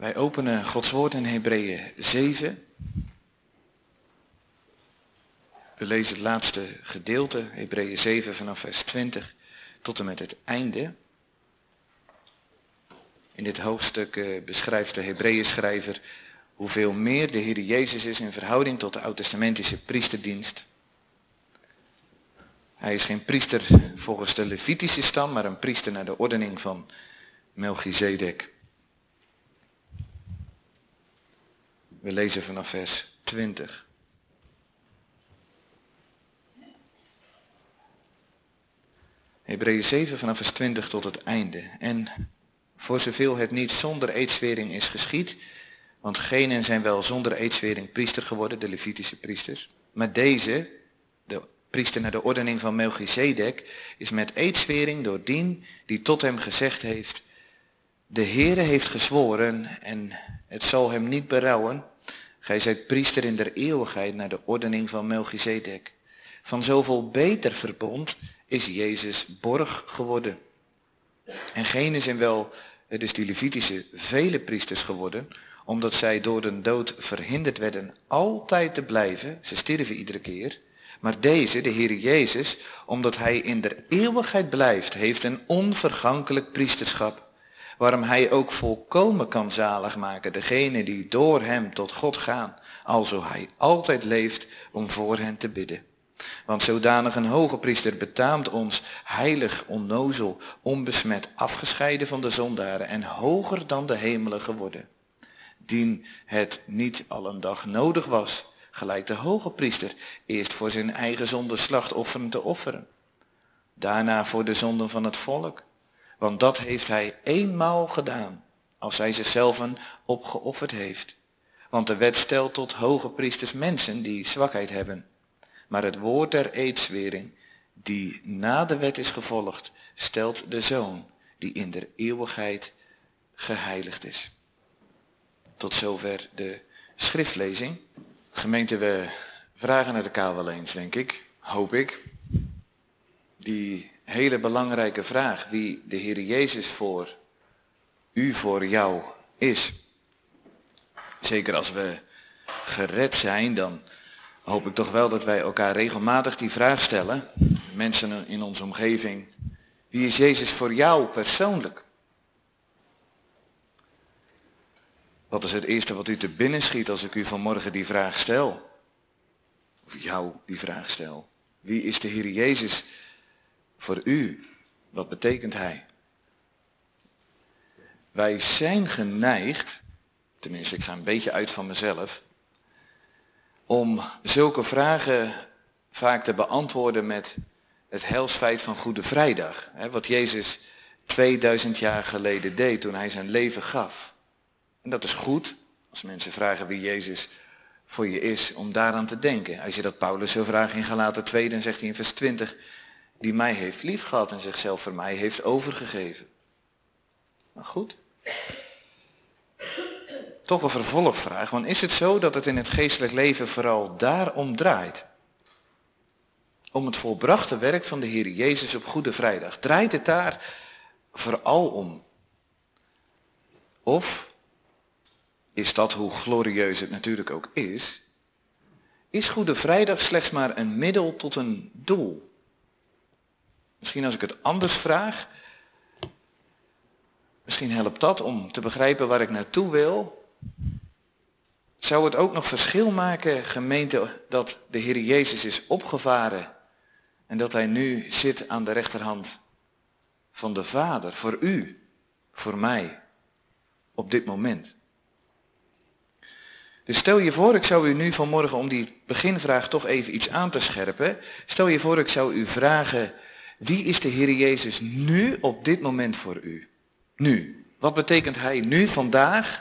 Wij openen Gods woord in Hebreeën 7. We lezen het laatste gedeelte, Hebreeën 7 vanaf vers 20 tot en met het einde. In dit hoofdstuk eh, beschrijft de Hebreeën schrijver hoeveel meer de Heer Jezus is in verhouding tot de oud-testamentische priesterdienst. Hij is geen priester volgens de Levitische stam, maar een priester naar de ordening van Melchizedek. We lezen vanaf vers 20. Hebreeën 7 vanaf vers 20 tot het einde. En voor zoveel het niet zonder eedswering is geschied, want genen zijn wel zonder eedswering priester geworden, de Levitische priesters. Maar deze, de priester naar de ordening van Melchizedek, is met eedswering door dien die tot hem gezegd heeft, de Heere heeft gezworen en het zal hem niet berouwen, gij zijt priester in der eeuwigheid naar de ordening van Melchizedek. Van zoveel beter verbond is Jezus borg geworden. En genen zijn wel, is die Levitische, vele priesters geworden, omdat zij door de dood verhinderd werden altijd te blijven, ze sterven iedere keer. Maar deze, de Heer Jezus, omdat Hij in der eeuwigheid blijft, heeft een onvergankelijk priesterschap, waarom Hij ook volkomen kan zalig maken degene die door Hem tot God gaan, alzo Hij altijd leeft om voor hen te bidden. Want zodanig een hoge priester betaamt ons heilig, onnozel, onbesmet, afgescheiden van de zondaren en hoger dan de hemelen geworden. Dien het niet al een dag nodig was, gelijk de hoge priester, eerst voor zijn eigen zonde slachtofferen te offeren, daarna voor de zonden van het volk, want dat heeft hij eenmaal gedaan, als hij zichzelf opgeofferd heeft. Want de wet stelt tot hoge priesters mensen die zwakheid hebben, maar het woord der eedswering, die na de wet is gevolgd, stelt de zoon, die in der eeuwigheid geheiligd is. Tot zover de schriftlezing. Gemeente, we vragen het elkaar wel eens, denk ik, hoop ik. Die hele belangrijke vraag, wie de Heer Jezus voor u, voor jou is. Zeker als we gered zijn, dan hoop ik toch wel dat wij elkaar regelmatig die vraag stellen. Mensen in onze omgeving. Wie is Jezus voor jou persoonlijk? Wat is het eerste wat u te binnen schiet als ik u vanmorgen die vraag stel? Of jou die vraag stel. Wie is de Heer Jezus voor u? Wat betekent Hij? Wij zijn geneigd, tenminste ik ga een beetje uit van mezelf, om zulke vragen vaak te beantwoorden met het helsfeit van Goede Vrijdag. Wat Jezus 2000 jaar geleden deed toen hij zijn leven gaf. En dat is goed, als mensen vragen wie Jezus voor je is, om daaraan te denken. Als je dat Paulus zo vraagt in Galaten 2, dan zegt hij in vers 20, die mij heeft lief gehad en zichzelf voor mij heeft overgegeven. Maar goed. Toch een vervolgvraag, want is het zo dat het in het geestelijk leven vooral daarom draait? Om het volbrachte werk van de Heer Jezus op Goede Vrijdag. Draait het daar vooral om? Of is dat hoe glorieus het natuurlijk ook is, is Goede Vrijdag slechts maar een middel tot een doel. Misschien als ik het anders vraag, misschien helpt dat om te begrijpen waar ik naartoe wil. Zou het ook nog verschil maken, gemeente, dat de Heer Jezus is opgevaren en dat Hij nu zit aan de rechterhand van de Vader, voor u, voor mij, op dit moment? Dus stel je voor, ik zou u nu vanmorgen om die beginvraag toch even iets aan te scherpen. Stel je voor, ik zou u vragen, wie is de Heer Jezus nu op dit moment voor u? Nu. Wat betekent Hij nu, vandaag,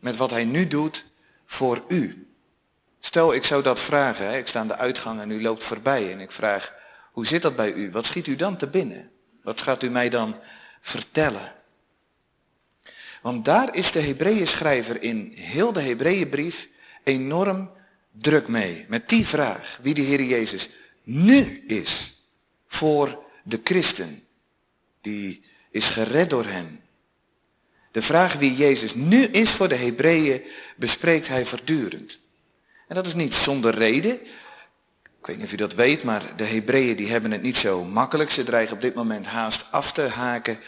met wat Hij nu doet, voor u? Stel, ik zou dat vragen, hè? ik sta aan de uitgang en u loopt voorbij en ik vraag, hoe zit dat bij u? Wat schiet u dan te binnen? Wat gaat u mij dan vertellen? Want daar is de Hebreeënschrijver in heel de Hebreeënbrief enorm druk mee. Met die vraag, wie de Heer Jezus nu is voor de christen. Die is gered door hem. De vraag wie Jezus nu is voor de Hebreeën bespreekt hij voortdurend. En dat is niet zonder reden. Ik weet niet of u dat weet, maar de Hebreeën die hebben het niet zo makkelijk. Ze dreigen op dit moment haast af te haken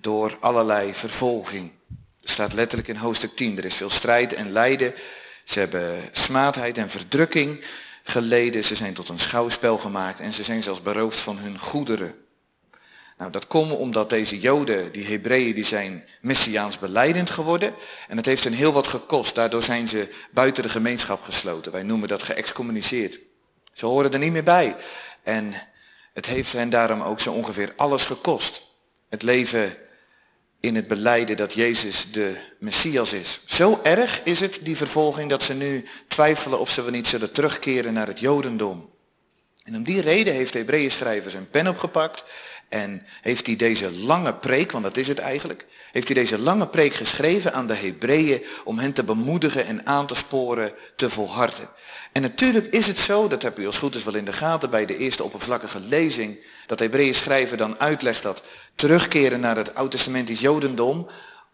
door allerlei vervolging. Er staat letterlijk in hoofdstuk 10, er is veel strijd en lijden. Ze hebben smaadheid en verdrukking geleden, ze zijn tot een schouwspel gemaakt en ze zijn zelfs beroofd van hun goederen. Nou, dat komt omdat deze Joden, die Hebreeën, die zijn messiaans beleidend geworden. En het heeft hen heel wat gekost. Daardoor zijn ze buiten de gemeenschap gesloten. Wij noemen dat geëxcommuniceerd. Ze horen er niet meer bij. En het heeft hen daarom ook zo ongeveer alles gekost. Het leven in het beleiden dat Jezus de Messias is. Zo erg is het, die vervolging, dat ze nu twijfelen of ze wel niet zullen terugkeren naar het Jodendom. En om die reden heeft de Hebreeën schrijver zijn pen opgepakt en heeft hij deze lange preek, want dat is het eigenlijk, heeft hij deze lange preek geschreven aan de Hebreeën om hen te bemoedigen en aan te sporen te volharden. En natuurlijk is het zo, dat heb u als goed is wel in de gaten bij de eerste oppervlakkige lezing, dat Hebreeën schrijver dan uitlegt dat terugkeren naar het oud-testamentisch Jodendom,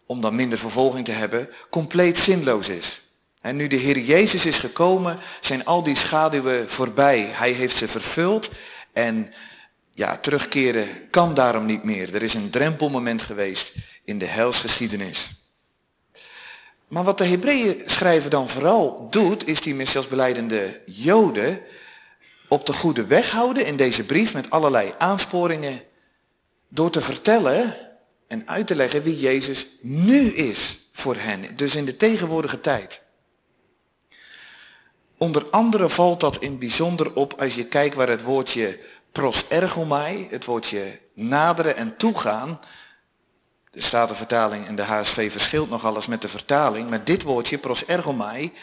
om dan minder vervolging te hebben, compleet zinloos is. En nu de Heer Jezus is gekomen, zijn al die schaduwen voorbij. Hij heeft ze vervuld en ja, terugkeren kan daarom niet meer. Er is een drempelmoment geweest in de helsgeschiedenis. Maar wat de Hebreeën schrijver dan vooral doet, is die messiasbeleidende Joden op de goede weg houden in deze brief met allerlei aansporingen, door te vertellen en uit te leggen wie Jezus nu is voor hen, dus in de tegenwoordige tijd. Onder andere valt dat in bijzonder op als je kijkt waar het woordje pros ergomai, het woordje naderen en toegaan. De Statenvertaling en de HSV verschilt nogal eens met de vertaling, maar dit woordje pros ergomai,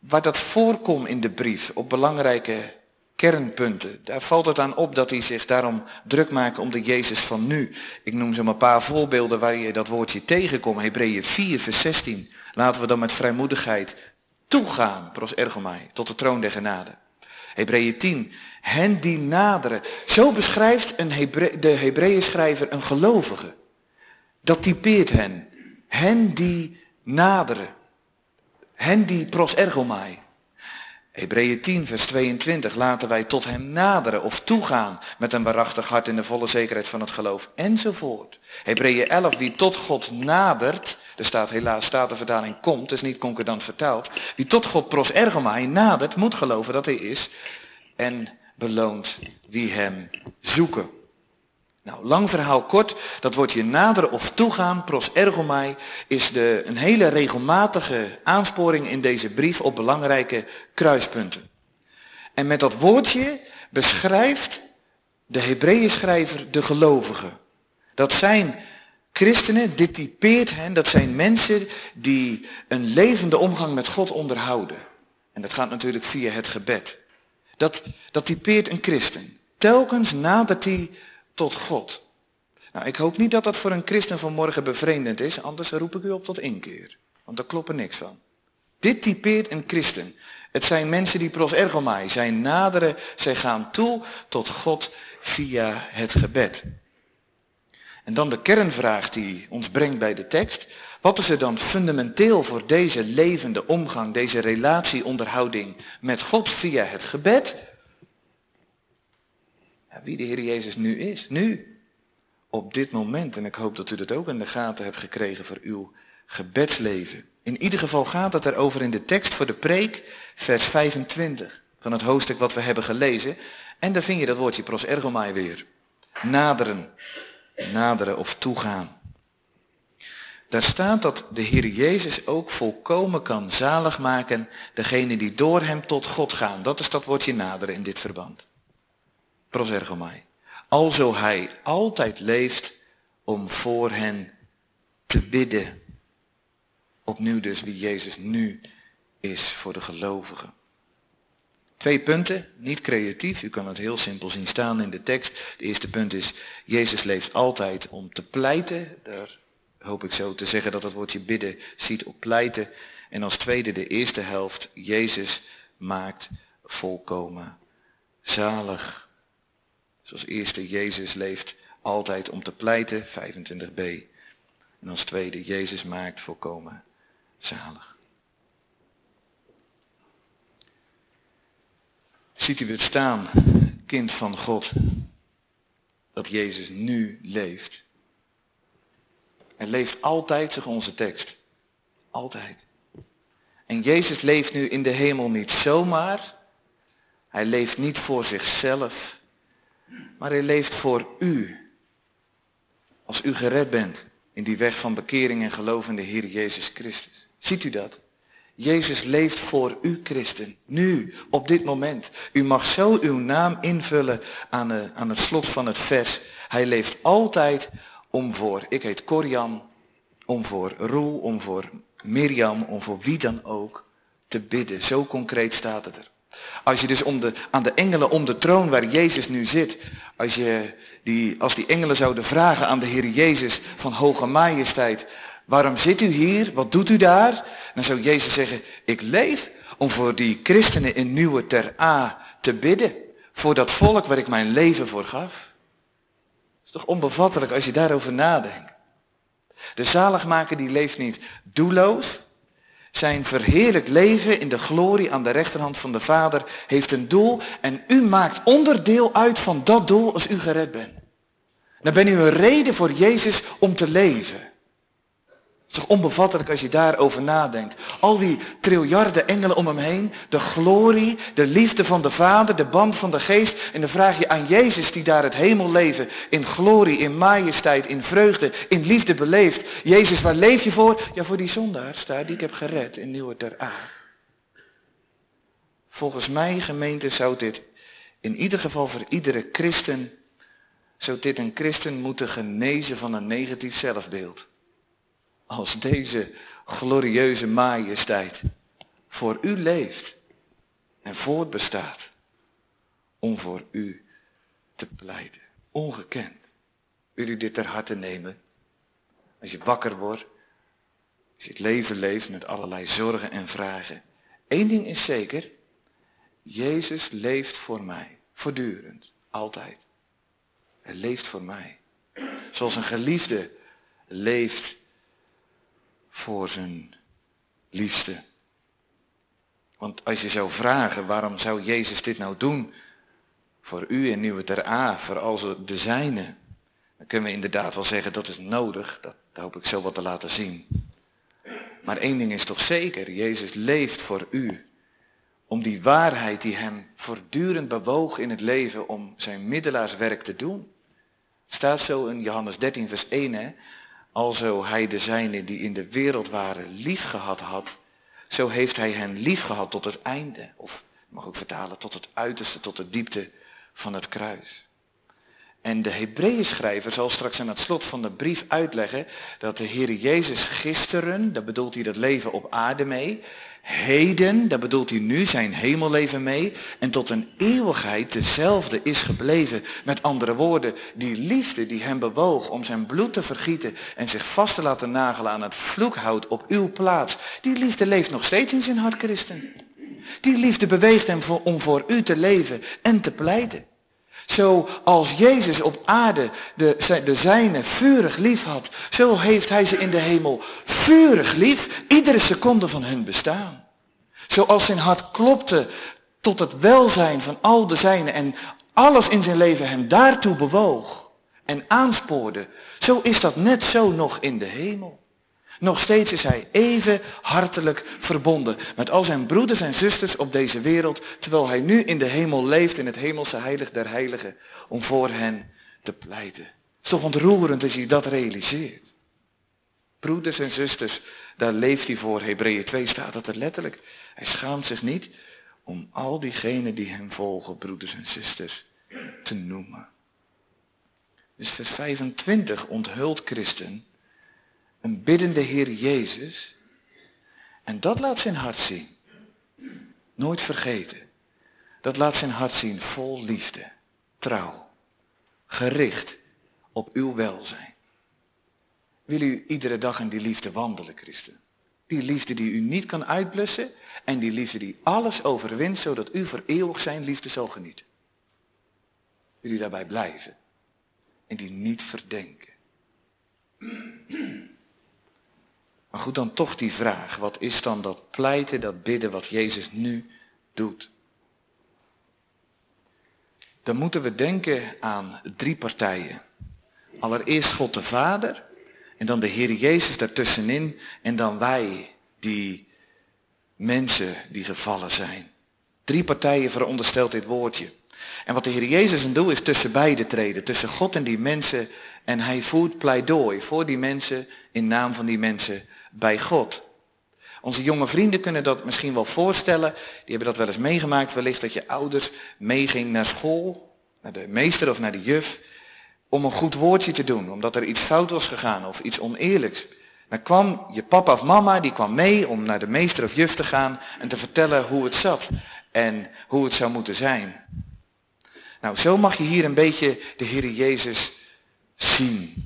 waar dat voorkomt in de brief op belangrijke kernpunten. Daar valt het aan op dat hij zich daarom druk maakt om de Jezus van nu. Ik noem zo maar een paar voorbeelden waar je dat woordje tegenkomt. Hebreeën 4, vers 16. Laten we dan met vrijmoedigheid toegaan, pros ergomai, tot de troon der genade. Hebreeën 10, hen die naderen. Zo beschrijft een de Hebreeën schrijver een gelovige. Dat typeert hen. Hen die naderen. Hen die pros ergomai. Hebreeën 10, vers 22. Laten wij tot hem naderen of toegaan met een waarachtig hart in de volle zekerheid van het geloof. Enzovoort. Hebreeën 11, wie tot God nadert. Er staat helaas, staat de vertaling komt, dus niet concordant vertaald. Wie tot God pros ergomai nadert, moet geloven dat hij is. En beloont wie hem zoeken. Nou, lang verhaal kort, dat woordje naderen of toegaan, pros ergomai, is de, een hele regelmatige aansporing in deze brief op belangrijke kruispunten. En met dat woordje beschrijft de Hebreeën schrijver de gelovigen. Dat zijn christenen, dit typeert hen, dat zijn mensen die een levende omgang met God onderhouden. En dat gaat natuurlijk via het gebed. Dat, dat typeert een christen. Telkens nadert hij tot God. Nou, ik hoop niet dat dat voor een christen vanmorgen bevreemdend is, anders roep ik u op tot inkeer. Want daar klopt er niks van. Dit typeert een christen. Het zijn mensen die pros ergomai zijn naderen, zij gaan toe tot God via het gebed. En dan de kernvraag die ons brengt bij de tekst. Wat is er dan fundamenteel voor deze levende omgang, deze relatieonderhouding met God via het gebed? Wie de Heer Jezus nu is, nu, op dit moment. En ik hoop dat u dat ook in de gaten hebt gekregen voor uw gebedsleven. In ieder geval gaat het erover in de tekst voor de preek, vers 25 van het hoofdstuk wat we hebben gelezen. En daar vind je dat woordje pros ergomai weer. Naderen, naderen of toegaan. Daar staat dat de Heer Jezus ook volkomen kan zalig maken degene die door hem tot God gaan. Dat is dat woordje naderen in dit verband. Prosergomai. Alzo hij altijd leeft om voor hen te bidden. Opnieuw dus wie Jezus nu is voor de gelovigen. Twee punten, niet creatief, u kan het heel simpel zien staan in de tekst. De eerste punt is, Jezus leeft altijd om te pleiten. Daar hoop ik zo te zeggen dat het woordje bidden ziet op pleiten. En als tweede de eerste helft, Jezus maakt volkomen zalig. Zoals eerste, Jezus leeft altijd om te pleiten, 25b. En als tweede, Jezus maakt volkomen zalig. Ziet u het staan, kind van God, dat Jezus nu leeft. Hij leeft altijd, zegt onze tekst. Altijd. En Jezus leeft nu in de hemel niet zomaar. Hij leeft niet voor zichzelf. Maar hij leeft voor u. Als u gered bent in die weg van bekering en geloof in de Heer Jezus Christus. Ziet u dat? Jezus leeft voor u, christen. Nu, op dit moment. U mag zo uw naam invullen aan, aan het slot van het vers. Hij leeft altijd om voor, ik heet Corian, om voor Roel, om voor Mirjam, om voor wie dan ook te bidden. Zo concreet staat het er. Als je dus om de, aan de engelen om de troon waar Jezus nu zit, als, je die, als die engelen zouden vragen aan de Heer Jezus van hoge majesteit, waarom zit u hier, wat doet u daar? Dan zou Jezus zeggen, ik leef om voor die christenen in Nieuwe Ter A te bidden, voor dat volk waar ik mijn leven voor gaf. Het is toch onbevattelijk als je daarover nadenkt. De zaligmaker die leeft niet doelloos. Zijn verheerlijk leven in de glorie aan de rechterhand van de Vader heeft een doel en u maakt onderdeel uit van dat doel als u gered bent. Dan ben u een reden voor Jezus om te leven. Het is toch onbevattelijk als je daarover nadenkt. Al die triljarden engelen om hem heen, de glorie, de liefde van de Vader, de band van de Geest. En dan vraag je aan Jezus die daar het hemelleven in glorie, in majesteit, in vreugde, in liefde beleeft. Jezus, waar leef je voor? Ja, voor die zondaars daar die ik heb gered in Nieuwe Ter A. Volgens mij, gemeente, zou dit in ieder geval voor iedere christen, zou dit een christen moeten genezen van een negatief zelfbeeld als deze glorieuze majesteit voor u leeft en voortbestaat om voor u te pleiten. Ongekend. Wil u dit ter harte nemen? Als je wakker wordt, als je het leven leeft met allerlei zorgen en vragen. Eén ding is zeker, Jezus leeft voor mij, voortdurend, altijd. Hij leeft voor mij. Zoals een geliefde leeft voor zijn liefste. Want als je zou vragen, waarom zou Jezus dit nou doen? Voor u en Nieuwe Ter A, voor al de zijne. Dan kunnen we inderdaad wel zeggen, dat is nodig. Dat, hoop ik zo wat te laten zien. Maar één ding is toch zeker, Jezus leeft voor u. Om die waarheid die hem voortdurend bewoog in het leven om zijn middelaarswerk te doen. Staat zo in Johannes 13, vers 1, hè. Alzo hij de zijnen die in de wereld waren lief gehad had, zo heeft hij hen lief gehad tot het einde. Of, mag ook vertalen, tot het uiterste, tot de diepte van het kruis. En de Hebreeënschrijver zal straks aan het slot van de brief uitleggen dat de Heer Jezus gisteren, daar bedoelt hij dat leven op aarde mee, heden, daar bedoelt hij nu zijn hemelleven mee, en tot een eeuwigheid dezelfde is gebleven. Met andere woorden, die liefde die hem bewoog om zijn bloed te vergieten en zich vast te laten nagelen aan het vloekhout op uw plaats, die liefde leeft nog steeds in zijn hart, christen. Die liefde beweegt hem om voor u te leven en te pleiten. Zoals Jezus op aarde de, de zijne vurig lief had, zo heeft hij ze in de hemel vurig lief, iedere seconde van hun bestaan. Zoals zijn hart klopte tot het welzijn van al de zijnen en alles in zijn leven hem daartoe bewoog en aanspoorde, zo is dat net zo nog in de hemel. Nog steeds is hij even hartelijk verbonden met al zijn broeders en zusters op deze wereld, terwijl hij nu in de hemel leeft, in het hemelse heilig der heiligen, om voor hen te pleiten. Het is ontroerend als je dat realiseert. Broeders en zusters, daar leeft hij voor. Hebreeën 2 staat dat er letterlijk. Hij schaamt zich niet om al diegenen die hem volgen, broeders en zusters, te noemen. Dus vers 25 onthult Christen een biddende Heer Jezus. En dat laat zijn hart zien. Nooit vergeten. Dat laat zijn hart zien vol liefde, trouw, gericht op uw welzijn. Wil u iedere dag in die liefde wandelen, Christen? Die liefde die u niet kan uitblussen en die liefde die alles overwint, zodat u voor eeuwig zijn liefde zal genieten. Wil u daarbij blijven en die niet verdenken? Maar goed, dan toch die vraag. Wat is dan dat pleiten, dat bidden wat Jezus nu doet? Dan moeten we denken aan drie partijen. Allereerst God de Vader en dan de Heer Jezus daartussenin en dan wij, die mensen die gevallen zijn. Drie partijen veronderstelt dit woordje. En wat de Heer Jezus doel is tussen beide treden, tussen God en die mensen. En hij voert pleidooi voor die mensen, in naam van die mensen, bij God. Onze jonge vrienden kunnen dat misschien wel voorstellen. Die hebben dat wel eens meegemaakt, wellicht dat je ouders meeging naar school, naar de meester of naar de juf, om een goed woordje te doen, omdat er iets fout was gegaan of iets oneerlijks. Dan kwam je papa of mama, die kwam mee om naar de meester of juf te gaan en te vertellen hoe het zat en hoe het zou moeten zijn. Nou, zo mag je hier een beetje de Heer Jezus zien.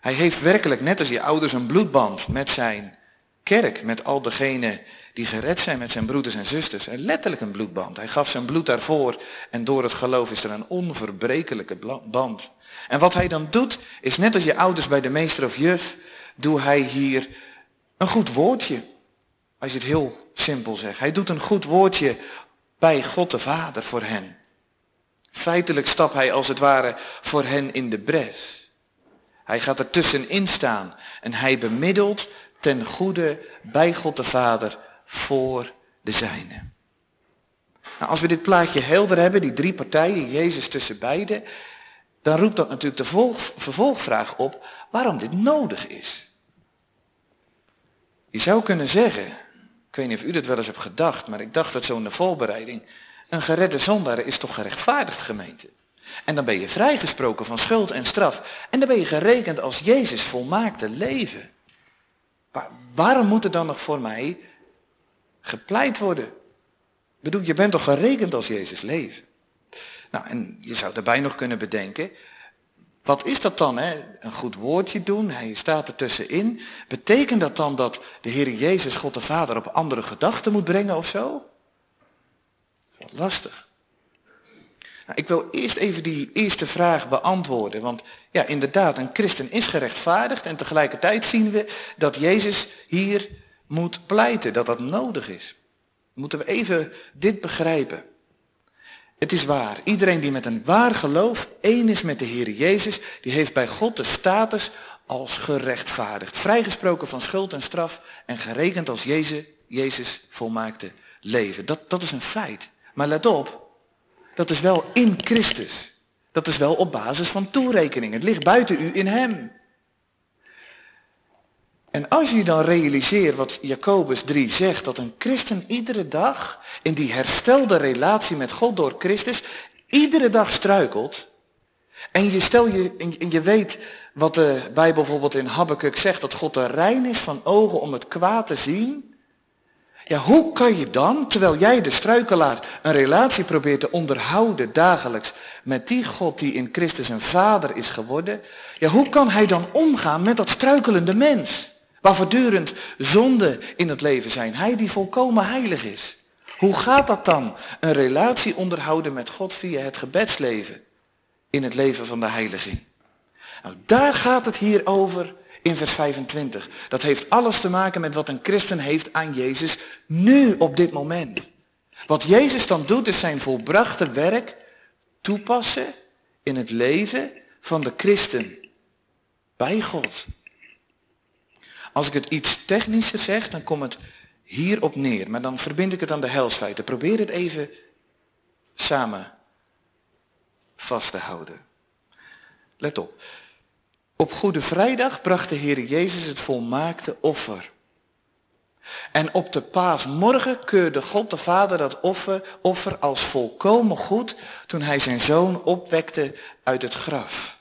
Hij heeft werkelijk, net als je ouders, een bloedband met zijn kerk, met al degenen die gered zijn met zijn broeders en zusters. En letterlijk een bloedband. Hij gaf zijn bloed daarvoor en door het geloof is er een onverbrekelijke band. En wat hij dan doet, is net als je ouders bij de meester of juf, doet hij hier een goed woordje. Als je het heel simpel zegt. Hij doet een goed woordje bij God de Vader voor hen. Feitelijk stapt hij als het ware voor hen in de bres. Hij gaat er tussenin staan en hij bemiddelt ten goede bij God de Vader voor de zijne. Nou, als we dit plaatje helder hebben, die drie partijen, Jezus tussen beiden, dan roept dat natuurlijk de vervolgvraag op waarom dit nodig is. Je zou kunnen zeggen, ik weet niet of u dat wel eens hebt gedacht, maar ik dacht dat zo in de voorbereiding, een geredde zondaar is toch gerechtvaardigd gemeente. En dan ben je vrijgesproken van schuld en straf. En dan ben je gerekend als Jezus volmaakte leven. waarom moet er dan nog voor mij gepleit worden? Bedoel, je bent toch gerekend als Jezus leven? Nou, en je zou daarbij nog kunnen bedenken, wat is dat dan? Hè? Een goed woordje doen, hij staat er tussenin. Betekent dat dan dat de Heer Jezus, God de Vader, op andere gedachten moet brengen of zo? Lastig. Nou, ik wil eerst even die eerste vraag beantwoorden. Want ja, inderdaad, een christen is gerechtvaardigd. En tegelijkertijd zien we dat Jezus hier moet pleiten, dat dat nodig is. Moeten we even dit begrijpen. Het is waar, iedereen die met een waar geloof één is met de Heer Jezus, die heeft bij God de status als gerechtvaardigd. Vrijgesproken van schuld en straf en gerekend als Jezus, Jezus volmaakte leven. Dat, dat is een feit. Maar let op, dat is wel in Christus. Dat is wel op basis van toerekening. Het ligt buiten u in Hem. En als je dan realiseert wat Jacobus 3 zegt, dat een christen iedere dag in die herstelde relatie met God door Christus, iedere dag struikelt. En je, stel je, en je weet wat de Bijbel bijvoorbeeld in Habakkuk zegt, dat God er rein is van ogen om het kwaad te zien. Ja, hoe kan je dan, terwijl jij de struikelaar een relatie probeert te onderhouden dagelijks met die God die in Christus een vader is geworden, ja, hoe kan hij dan omgaan met dat struikelende mens? Waar voortdurend zonde in het leven zijn. Hij die volkomen heilig is. Hoe gaat dat dan? Een relatie onderhouden met God via het gebedsleven. In het leven van de heiliging. Nou, daar gaat het hier over in vers 25. Dat heeft alles te maken met wat een christen heeft aan Jezus nu op dit moment. Wat Jezus dan doet is zijn volbrachte werk toepassen in het leven van de christen. Bij God. Als ik het iets technischer zeg, dan komt het hierop neer. Maar dan verbind ik het aan de helsfeiten. Probeer het even samen vast te houden. Let op. Op Goede Vrijdag bracht de Heer Jezus het volmaakte offer. En op de paasmorgen keurde God de Vader dat offer, offer als volkomen goed toen hij zijn zoon opwekte uit het graf.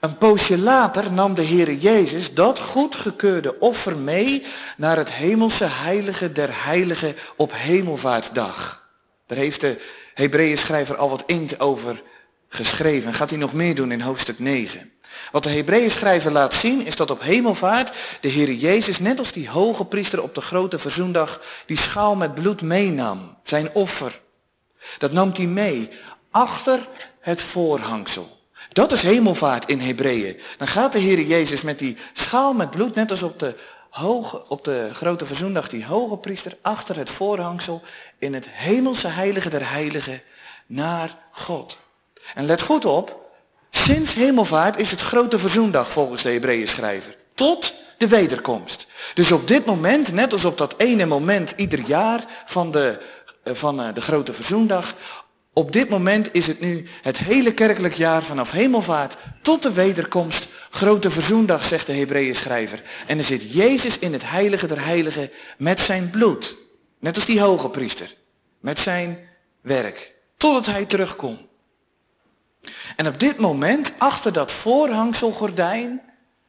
Een poosje later nam de Heere Jezus dat goedgekeurde offer mee naar het hemelse heilige der heiligen op hemelvaartdag. Daar heeft de Hebreeën schrijver al wat inkt over geschreven. Gaat hij nog meer doen in hoofdstuk 9. Wat de Hebreeën schrijver laat zien is dat op hemelvaart de Heere Jezus, net als die hoge priester op de grote verzoendag, die schaal met bloed meenam, zijn offer. Dat nam hij mee achter het voorhangsel. Dat is hemelvaart in Hebreeën. Dan gaat de Heer Jezus met die schaal met bloed, net als op de hoge, op de grote verzoendag die hoge priester achter het voorhangsel in het hemelse heilige der heiligen naar God. En let goed op, sinds hemelvaart is het grote verzoendag volgens de Hebreeën schrijver. Tot de wederkomst. Dus op dit moment, net als op dat ene moment ieder jaar van de, eh, van eh, de grote verzoendag, op dit moment is het nu het hele kerkelijk jaar vanaf hemelvaart tot de wederkomst, grote verzoendag, zegt de Hebreeën schrijver. En er zit Jezus in het heilige der heiligen met zijn bloed. Net als die hoge priester. Met zijn werk. Totdat hij terugkomt. En op dit moment, achter dat voorhangselgordijn,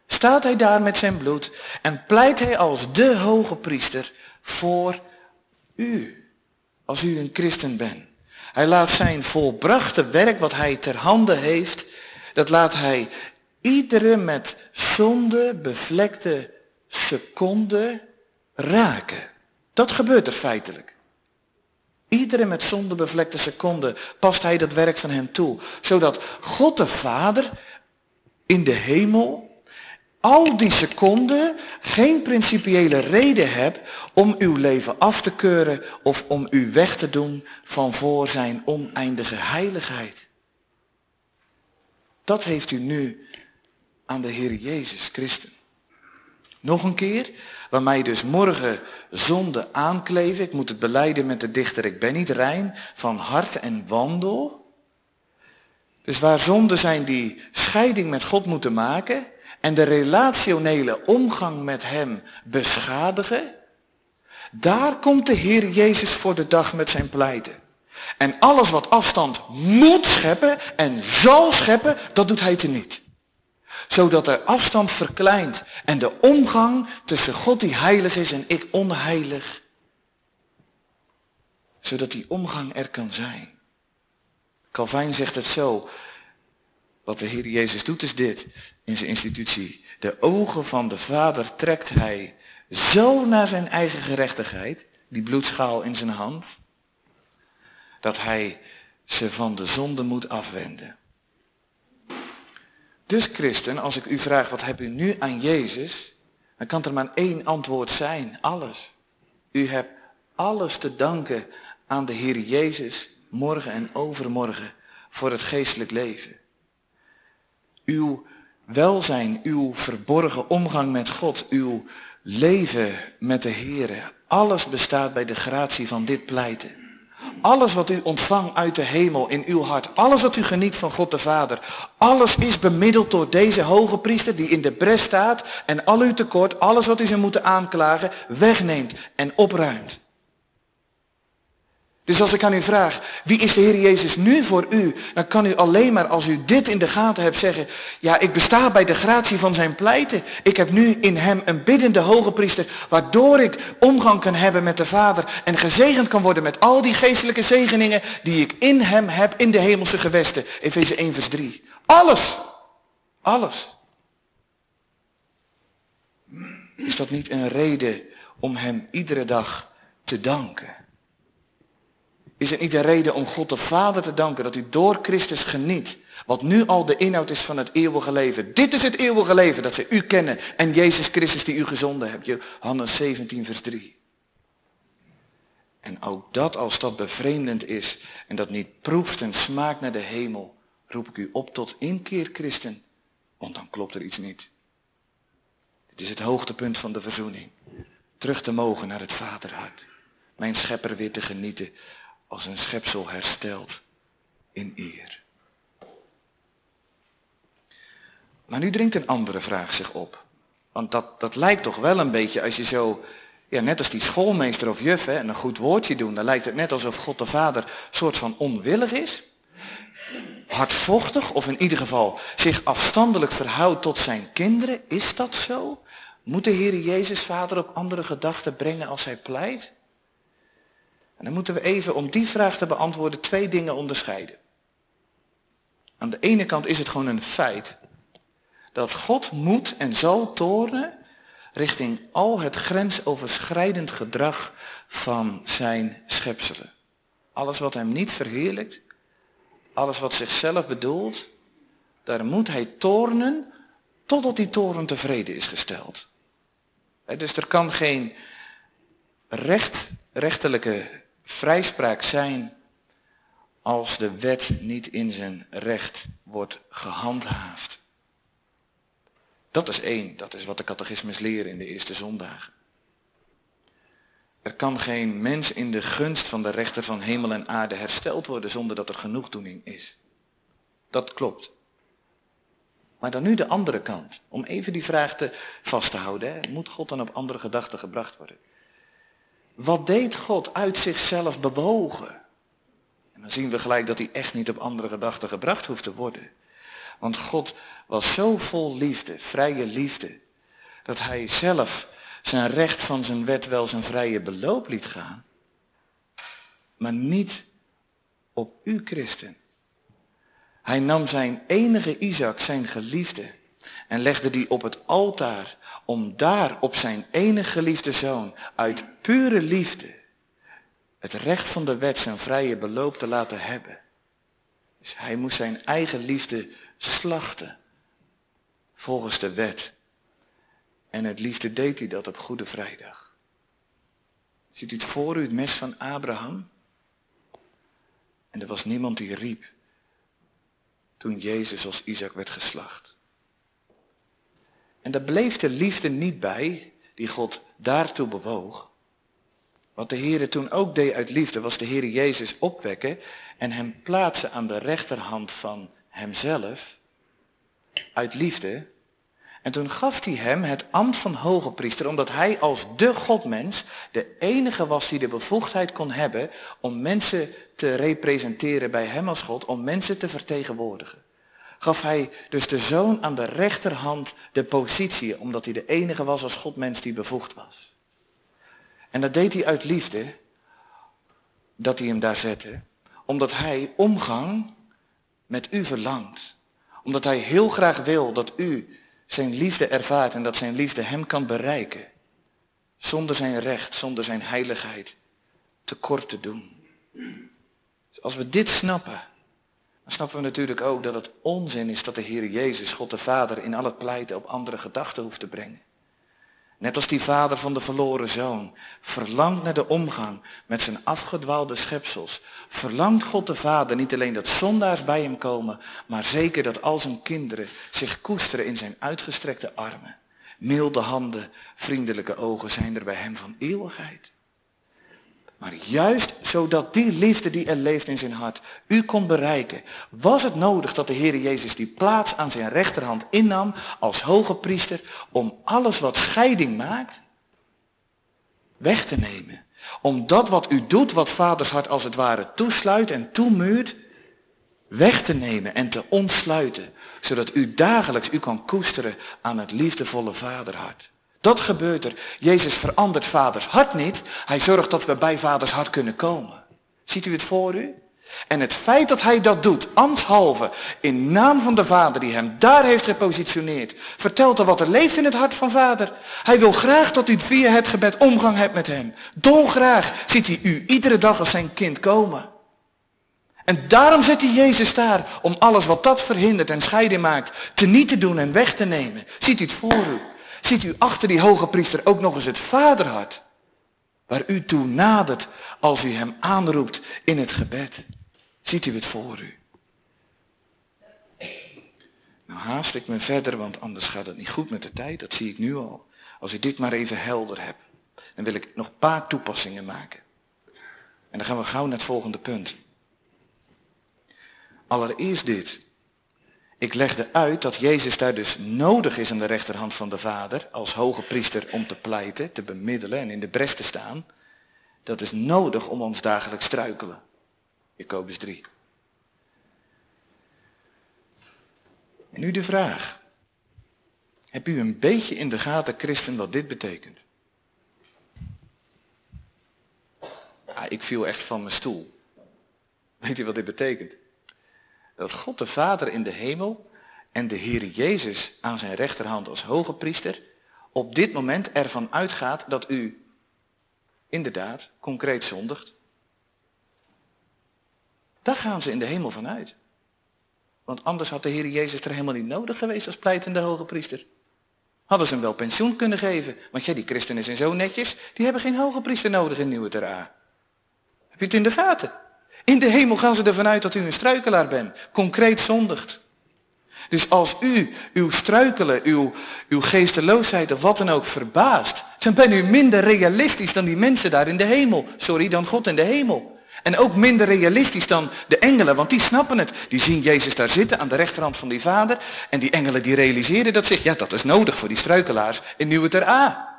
staat hij daar met zijn bloed en pleit hij als de hoge priester voor u. Als u een christen bent. Hij laat zijn volbrachte werk wat hij ter hande heeft, dat laat hij iedere met zonde bevlekte seconde raken. Dat gebeurt er feitelijk. Iedere met zonde bevlekte seconde past hij dat werk van hem toe, zodat God de Vader in de hemel al die seconden geen principiële reden hebt om uw leven af te keuren of om u weg te doen van voor zijn oneindige heiligheid. Dat heeft u nu aan de Heer Jezus Christus. Nog een keer, waar mij dus morgen zonde aankleven, ik moet het beleiden met de dichter, ik ben niet rein van hart en wandel. Dus waar zonden zijn die scheiding met God moeten maken, en de relationele omgang met Hem beschadigen, daar komt de Heer Jezus voor de dag met zijn pleiten. En alles wat afstand moet scheppen en zal scheppen, dat doet Hij niet, Zodat er afstand verkleint en de omgang tussen God die heilig is en ik onheilig, zodat die omgang er kan zijn. Calvijn zegt het zo, wat de Heer Jezus doet is dit in zijn institutie. De ogen van de Vader trekt hij zo naar zijn eigen gerechtigheid, die bloedschaal in zijn hand, dat hij ze van de zonde moet afwenden. Dus christen, als ik u vraag wat hebt u nu aan Jezus, dan kan er maar één antwoord zijn, alles. U hebt alles te danken aan de Heer Jezus, morgen en overmorgen, voor het geestelijk leven. Uw welzijn, uw verborgen omgang met God, uw leven met de Heer. Alles bestaat bij de gratie van dit pleiten. Alles wat u ontvangt uit de hemel in uw hart, alles wat u geniet van God de Vader, alles is bemiddeld door deze hoge priester die in de bres staat en al uw tekort, alles wat u zou moeten aanklagen, wegneemt en opruimt. Dus als ik aan u vraag, wie is de Heer Jezus nu voor u? Dan kan u alleen maar als u dit in de gaten hebt zeggen, ja ik besta bij de gratie van zijn pleiten. Ik heb nu in hem een biddende hoge priester, waardoor ik omgang kan hebben met de Vader en gezegend kan worden met al die geestelijke zegeningen die ik in hem heb in de hemelse gewesten. Efeze 1 vers 3. Alles. Alles. Is dat niet een reden om hem iedere dag te danken? Is het niet een reden om God de Vader te danken dat u door Christus geniet, wat nu al de inhoud is van het eeuwige leven. Dit is het eeuwige leven, dat ze u kennen en Jezus Christus die u gezonden hebt. Johannes 17 vers 3. En ook dat als dat bevreemdend is en dat niet proeft en smaakt naar de hemel, roep ik u op tot inkeer christen, want dan klopt er iets niet. Dit is het hoogtepunt van de verzoening. Terug te mogen naar het vaderhart. Mijn schepper weer te genieten als een schepsel hersteld in eer. Maar nu dringt een andere vraag zich op. Want dat, dat lijkt toch wel een beetje, als je zo, ja, net als die schoolmeester of juf, hè, een goed woordje doen, dan lijkt het net alsof God de Vader soort van onwillig is. Hardvochtig, of in ieder geval zich afstandelijk verhoudt tot zijn kinderen. Is dat zo? Moet de Heer Jezus Vader op andere gedachten brengen als hij pleit? En dan moeten we even om die vraag te beantwoorden twee dingen onderscheiden. Aan de ene kant is het gewoon een feit dat God moet en zal toren richting al het grensoverschrijdend gedrag van zijn schepselen. Alles wat hem niet verheerlijkt, alles wat zichzelf bedoelt, daar moet hij tornen totdat die toren tevreden is gesteld. Dus er kan geen recht, vrijspraak zijn als de wet niet in zijn recht wordt gehandhaafd. Dat is één, dat is wat de catechismus leren in de eerste zondagen. Er kan geen mens in de gunst van de rechter van hemel en aarde hersteld worden zonder dat er genoegdoening is. Dat klopt. Maar dan nu de andere kant. Om even die vraag te vast te houden. Moet God dan op andere gedachten gebracht worden? Wat deed God uit zichzelf bewogen? En dan zien we gelijk dat hij echt niet op andere gedachten gebracht hoeft te worden. Want God was zo vol liefde, vrije liefde, dat hij zelf zijn recht van zijn wet wel zijn vrije beloop liet gaan, maar niet op u, christen. Hij nam zijn enige Isaac, zijn geliefde, en legde die op het altaar om daar op zijn enige geliefde zoon uit pure liefde het recht van de wet zijn vrije beloop te laten hebben. Dus hij moest zijn eigen liefde slachten volgens de wet. En het liefde deed hij dat op Goede Vrijdag. Ziet u het voor u, het mes van Abraham? En er was niemand die riep toen Jezus als Isaac werd geslacht. En daar bleef de liefde niet bij die God daartoe bewoog. Wat de Heer toen ook deed uit liefde, was de Heer Jezus opwekken en hem plaatsen aan de rechterhand van hemzelf. Uit liefde. En toen gaf hij hem het ambt van hoge priester, omdat hij als de Godmens de enige was die de bevoegdheid kon hebben om mensen te representeren bij hem als God, om mensen te vertegenwoordigen. Gaf hij dus de zoon aan de rechterhand de positie, omdat hij de enige was als Godmens die bevoegd was. En dat deed hij uit liefde, dat hij hem daar zette, omdat hij omgang met u verlangt. Omdat hij heel graag wil dat u zijn liefde ervaart en dat zijn liefde hem kan bereiken. Zonder zijn recht, zonder zijn heiligheid tekort te doen. Dus als we dit snappen, snappen we natuurlijk ook dat het onzin is dat de Heer Jezus, God de Vader, in al het pleiten op andere gedachten hoeft te brengen. Net als die vader van de verloren zoon verlangt naar de omgang met zijn afgedwaalde schepsels. Verlangt God de Vader niet alleen dat zondaars bij hem komen, maar zeker dat al zijn kinderen zich koesteren in zijn uitgestrekte armen. Milde handen, vriendelijke ogen zijn er bij hem van eeuwigheid. Maar juist zodat die liefde die er leeft in zijn hart u kon bereiken, was het nodig dat de Heer Jezus die plaats aan zijn rechterhand innam als hoge priester om alles wat scheiding maakt weg te nemen. Om dat wat u doet, wat vaders hart als het ware toesluit en toemuurt, weg te nemen en te ontsluiten, zodat u dagelijks u kan koesteren aan het liefdevolle vaderhart. Dat gebeurt er. Jezus verandert vaders hart niet. Hij zorgt dat we bij vaders hart kunnen komen. Ziet u het voor u? En het feit dat hij dat doet, ambtshalve, in naam van de Vader die hem daar heeft gepositioneerd, vertelt er wat er leeft in het hart van Vader. Hij wil graag dat u via het gebed omgang hebt met hem. Dolgraag ziet hij u iedere dag als zijn kind komen. En daarom zet hij Jezus daar, om alles wat dat verhindert en scheiding maakt, te niet te doen en weg te nemen. Ziet u het voor u? Ziet u achter die hoge priester ook nog eens het vaderhart, waar u toe nadert als u hem aanroept in het gebed. Ziet u het voor u? Nou haast ik me verder, want anders gaat het niet goed met de tijd, dat zie ik nu al. Als u dit maar even helder hebt, dan wil ik nog een paar toepassingen maken. En dan gaan we gauw naar het volgende punt. Allereerst dit. Ik legde uit dat Jezus daar dus nodig is aan de rechterhand van de Vader als hoge priester om te pleiten, te bemiddelen en in de bres te staan. Dat is nodig om ons dagelijks struikelen. Jacobus 3. En nu de vraag. Heb u een beetje in de gaten, christen, wat dit betekent? Ah, ik viel echt van mijn stoel. Weet u wat dit betekent? Dat God de Vader in de hemel en de Heer Jezus aan zijn rechterhand als hoge priester op dit moment ervan uitgaat dat u inderdaad concreet zondigt. Daar gaan ze in de hemel van uit. Want anders had de Heer Jezus er helemaal niet nodig geweest als pleitende hoge priester. Hadden ze hem wel pensioen kunnen geven. Want ja, die christenen zijn zo netjes, die hebben geen hoge priester nodig in Nieuwe Tera. Heb je het in de gaten? In de hemel gaan ze ervan uit dat u een struikelaar bent, concreet zondigt. Dus als u uw struikelen, uw, uw geesteloosheid of wat dan ook verbaast, dan bent u minder realistisch dan die mensen daar in de hemel. Sorry, dan God in de hemel. En ook minder realistisch dan de engelen, want die snappen het. Die zien Jezus daar zitten aan de rechterhand van die vader. En die engelen die realiseren dat zich, ja dat is nodig voor die struikelaars in Nieuwe Ter A.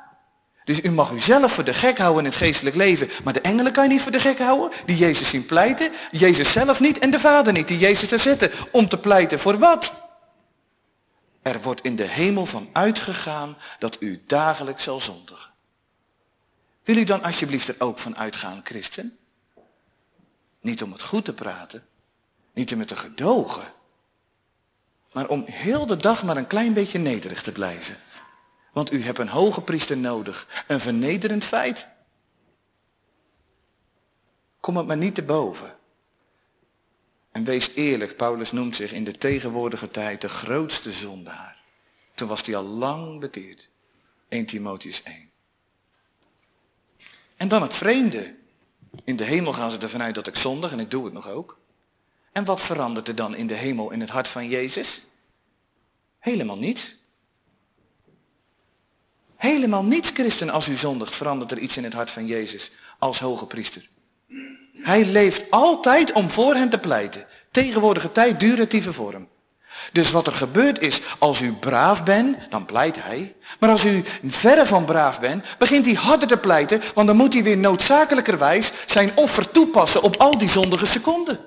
Dus u mag u zelf voor de gek houden in het geestelijk leven. Maar de engelen kan je niet voor de gek houden. Die Jezus zien pleiten. Jezus zelf niet en de Vader niet. Die Jezus er zetten. Om te pleiten voor wat? Er wordt in de hemel van uitgegaan dat u dagelijks zal zondigen. Wil u dan alsjeblieft er ook van uitgaan, christen? Niet om het goed te praten. Niet om het te gedogen. Maar om heel de dag maar een klein beetje nederig te blijven. Want u hebt een hoge priester nodig. Een vernederend feit. Kom het maar niet te boven. En wees eerlijk, Paulus noemt zich in de tegenwoordige tijd de grootste zondaar. Toen was hij al lang bekeerd. 1 Timotheus 1. En dan het vreemde. In de hemel gaan ze ervan uit dat ik zondig en ik doe het nog ook. En wat verandert er dan in de hemel in het hart van Jezus? Helemaal niets. Helemaal niets, christen, als u zondigt, verandert er iets in het hart van Jezus als hoge priester. Hij leeft altijd om voor hen te pleiten. Tegenwoordige tijd, duratieve vorm. Dus wat er gebeurt is, als u braaf bent, dan pleit hij. Maar als u verre van braaf bent, begint hij harder te pleiten, want dan moet hij weer noodzakelijkerwijs zijn offer toepassen op al die zondige seconden.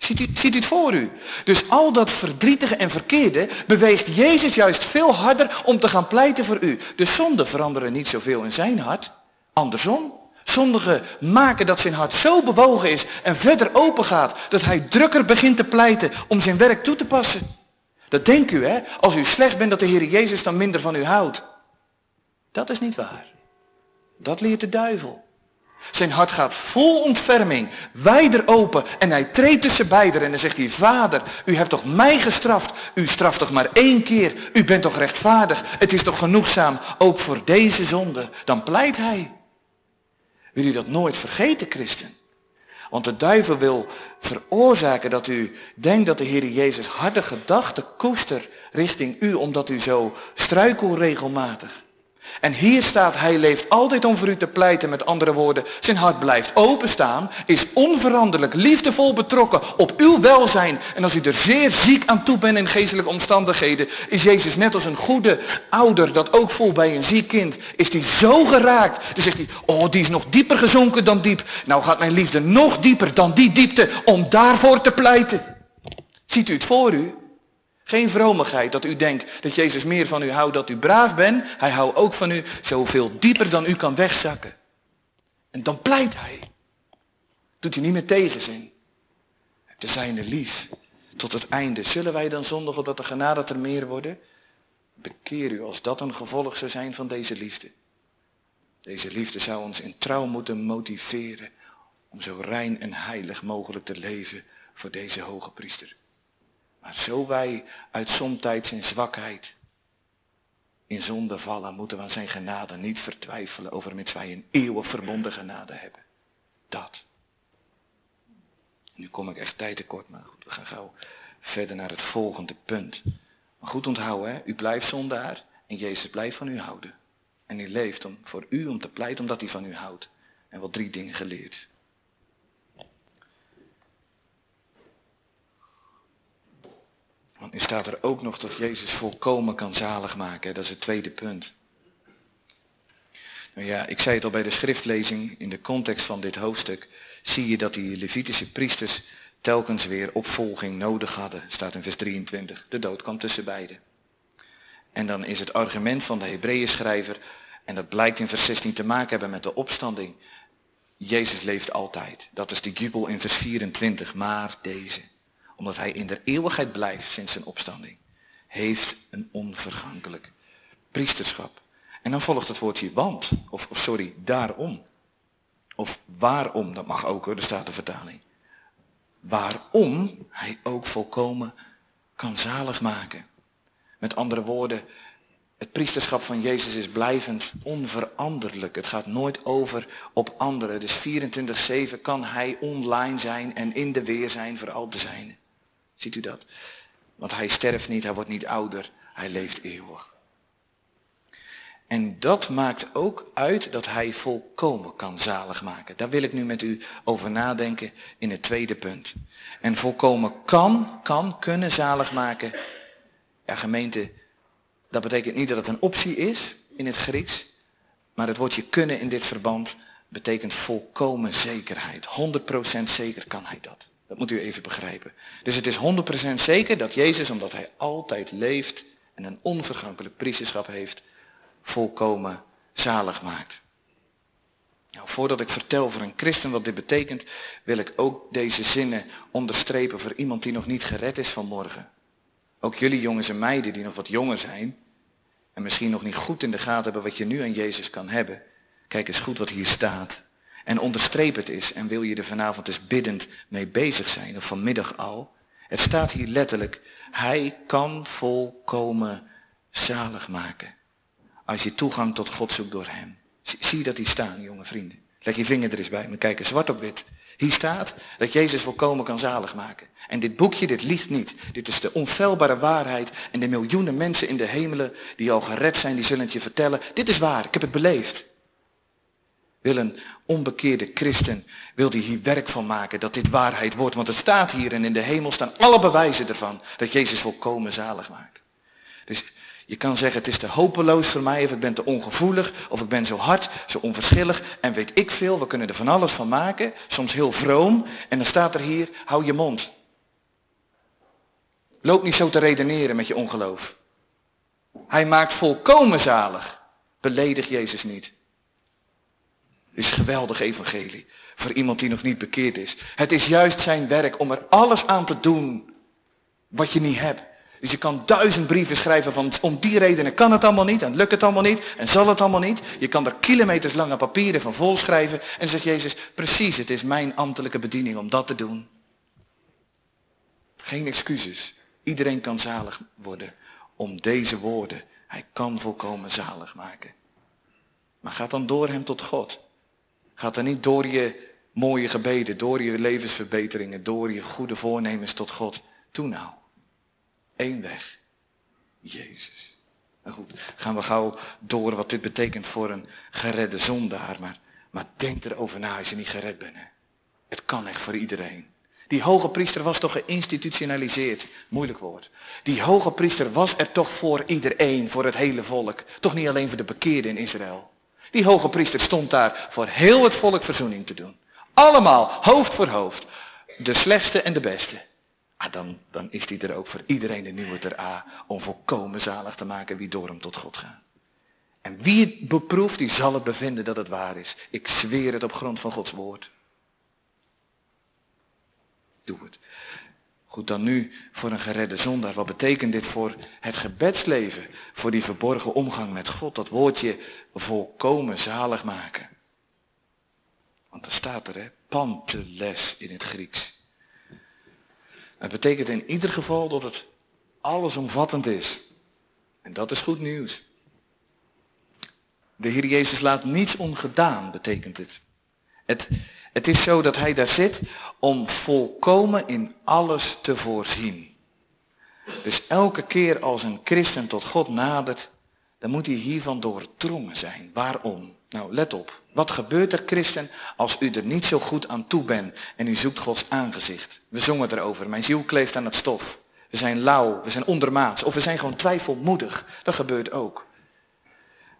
Ziet u, u het voor u? Dus al dat verdrietige en verkeerde beweegt Jezus juist veel harder om te gaan pleiten voor u. De zonden veranderen niet zoveel in zijn hart. Andersom. Zondigen maken dat zijn hart zo bewogen is en verder open gaat, dat hij drukker begint te pleiten om zijn werk toe te passen. Dat denkt u, hè? Als u slecht bent, dat de Heer Jezus dan minder van u houdt. Dat is niet waar. Dat leert de duivel. Zijn hart gaat vol ontferming, wijder open en hij treedt tussen beiden en dan zegt hij, Vader, u hebt toch mij gestraft, u straft toch maar één keer, u bent toch rechtvaardig, het is toch genoegzaam, ook voor deze zonde. Dan pleit hij. Wil u dat nooit vergeten, christen? Want de duivel wil veroorzaken dat u denkt dat de Heer Jezus harde gedachten koester richting u, omdat u zo struikel regelmatig. En hier staat, hij leeft altijd om voor u te pleiten, met andere woorden, zijn hart blijft openstaan, is onveranderlijk, liefdevol betrokken op uw welzijn. En als u er zeer ziek aan toe bent in geestelijke omstandigheden, is Jezus net als een goede ouder dat ook voelt bij een ziek kind, is hij zo geraakt. Dan zegt hij, oh die is nog dieper gezonken dan diep. Nou gaat mijn liefde nog dieper dan die diepte om daarvoor te pleiten. Ziet u het voor u? Geen vromigheid dat u denkt dat Jezus meer van u houdt dat u braaf bent. Hij houdt ook van u zoveel dieper dan u kan wegzakken. En dan pleit hij. Doet u niet meer tegenzin. Te zijne lief. Tot het einde. Zullen wij dan zondigen dat de genade er meer worden? Bekeer u als dat een gevolg zou zijn van deze liefde. Deze liefde zou ons in trouw moeten motiveren om zo rein en heilig mogelijk te leven voor deze hoge priester. Maar zo wij uit somtijds in zwakheid in zonde vallen, moeten we aan zijn genade niet vertwijfelen over met wij een eeuwig verbonden genade hebben. Dat. Nu kom ik echt tijd tekort, maar goed, we gaan gauw verder naar het volgende punt. Maar goed onthouden, hè? u blijft zondaar en Jezus blijft van u houden. En hij leeft om, voor u om te pleiten omdat hij van u houdt. En wat drie dingen geleerd. Want staat er ook nog dat Jezus volkomen kan zalig maken. Dat is het tweede punt. Nou ja, ik zei het al bij de schriftlezing, in de context van dit hoofdstuk, zie je dat die Levitische priesters telkens weer opvolging nodig hadden. Staat in vers 23. De dood kwam tussen beiden. En dan is het argument van de Hebreeën schrijver, en dat blijkt in vers 16 te maken hebben met de opstanding. Jezus leeft altijd. Dat is de jubel in vers 24. Maar deze omdat hij in de eeuwigheid blijft sinds zijn opstanding, heeft een onvergankelijk priesterschap. En dan volgt het woordje want, of, sorry, daarom. Of waarom, dat mag ook hoor, de staat de vertaling. Waarom hij ook volkomen kan zalig maken. Met andere woorden, Het priesterschap van Jezus is blijvend onveranderlijk. Het gaat nooit over op anderen. Dus 24-7 kan hij online zijn en in de weer zijn voor al te zijn. Ziet u dat? Want hij sterft niet, hij wordt niet ouder, hij leeft eeuwig. En dat maakt ook uit dat hij volkomen kan zalig maken. Daar wil ik nu met u over nadenken in het tweede punt. En volkomen kan, kan, kunnen zalig maken. Ja, gemeente, dat betekent niet dat het een optie is in het Grieks. Maar het woordje kunnen in dit verband betekent volkomen zekerheid. 100% zeker kan hij dat. Dat moet u even begrijpen. Dus het is 100% zeker dat Jezus, omdat hij altijd leeft en een onvergankelijk priesterschap heeft, volkomen zalig maakt. Nou, voordat ik vertel voor een christen wat dit betekent, wil ik ook deze zinnen onderstrepen voor iemand die nog niet gered is vanmorgen. Ook jullie jongens en meiden die nog wat jonger zijn en misschien nog niet goed in de gaten hebben wat je nu aan Jezus kan hebben. Kijk eens goed wat hier staat. En onderstreep het eens en wil je er vanavond eens biddend mee bezig zijn, of vanmiddag al. Het staat hier letterlijk, hij kan volkomen zalig maken. Als je toegang tot God zoekt door hem. Zie je dat hier staan, jonge vrienden? Leg je vinger er eens bij, maar kijk zwart op wit. Hier staat dat Jezus volkomen kan zalig maken. En dit boekje, dit liegt niet. Dit is de onfeilbare waarheid. En de miljoenen mensen in de hemelen die al gered zijn, die zullen het je vertellen. Dit is waar, ik heb het beleefd. Wil een onbekeerde christen, wil die hier werk van maken dat dit waarheid wordt. Want het staat hier en in de hemel staan alle bewijzen ervan dat Jezus volkomen zalig maakt. Dus je kan zeggen, het is te hopeloos voor mij, of ik ben te ongevoelig, of ik ben zo hard, zo onverschillig, en weet ik veel, we kunnen er van alles van maken, soms heel vroom, en dan staat er hier, hou je mond. Loop niet zo te redeneren met je ongeloof. Hij maakt volkomen zalig. Beledig Jezus niet. Het is geweldig evangelie voor iemand die nog niet bekeerd is. Het is juist zijn werk om er alles aan te doen wat je niet hebt. Dus je kan duizend brieven schrijven van om die redenen kan het allemaal niet en lukt het allemaal niet en zal het allemaal niet. Je kan er kilometers lange papieren van vol schrijven en zegt Jezus, precies, het is mijn ambtelijke bediening om dat te doen. Geen excuses. Iedereen kan zalig worden om deze woorden. Hij kan volkomen zalig maken. Maar ga dan door hem tot God. Ga dan niet door je mooie gebeden, door je levensverbeteringen, door je goede voornemens tot God. Toe nou. Eén weg. Jezus. Nou goed, gaan we gauw door wat dit betekent voor een geredde zondaar. Maar, maar denk erover na als je niet gered bent. Hè. Het kan echt voor iedereen. Die hoge priester was toch geïnstitutionaliseerd. Moeilijk woord. Die hoge priester was er toch voor iedereen, voor het hele volk. Toch niet alleen voor de bekeerden in Israël. Die hoge priester stond daar voor heel het volk verzoening te doen. Allemaal, hoofd voor hoofd. De slechtste en de beste. Ah, dan, dan is die er ook voor iedereen de nieuwe ter A om volkomen zalig te maken wie door hem tot God gaat. En wie het beproeft, die zal het bevinden dat het waar is. Ik zweer het op grond van Gods woord. Doe het. Goed, dan nu voor een geredde zondaar. Wat betekent dit voor het gebedsleven? Voor die verborgen omgang met God. Dat woordje volkomen zalig maken. Want er staat er, hè, panteles in het Grieks. Het betekent in ieder geval dat het allesomvattend is. En dat is goed nieuws. De Heer Jezus laat niets ongedaan, betekent het. Het, het is zo dat Hij daar zit om volkomen in alles te voorzien. Dus elke keer als een christen tot God nadert, dan moet hij hiervan doordrongen zijn. Waarom? Nou, let op. Wat gebeurt er, christen, als u er niet zo goed aan toe bent en u zoekt Gods aangezicht? We zongen erover. Mijn ziel kleeft aan het stof. We zijn lauw, we zijn ondermaats of we zijn gewoon twijfelmoedig. Dat gebeurt ook.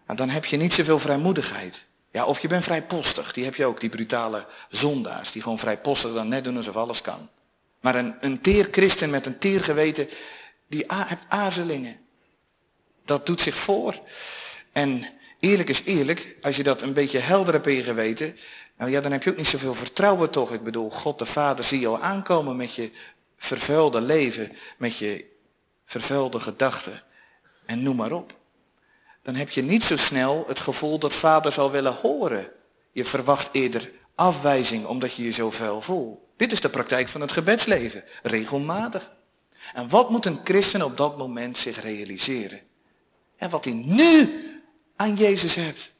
Nou, dan heb je niet zoveel vrijmoedigheid. Ja, of je bent vrijpostig. Die heb je ook, die brutale zondaars. Die gewoon vrijpostig dan net doen alsof alles kan. Maar een, een teer christen met een teer geweten, die heeft aarzelingen. Dat doet zich voor. En eerlijk is eerlijk, als je dat een beetje helder hebt in je geweten, nou ja, dan heb je ook niet zoveel vertrouwen toch. Ik bedoel, God de Vader zie je al aankomen met je vervuilde leven, met je vervuilde gedachten. En noem maar op. Dan heb je niet zo snel het gevoel dat Vader zal willen horen. Je verwacht eerder afwijzing omdat je je zo vuil voelt. Dit is de praktijk van het gebedsleven, regelmatig. En wat moet een christen op dat moment zich realiseren? En wat hij nu aan Jezus hebt.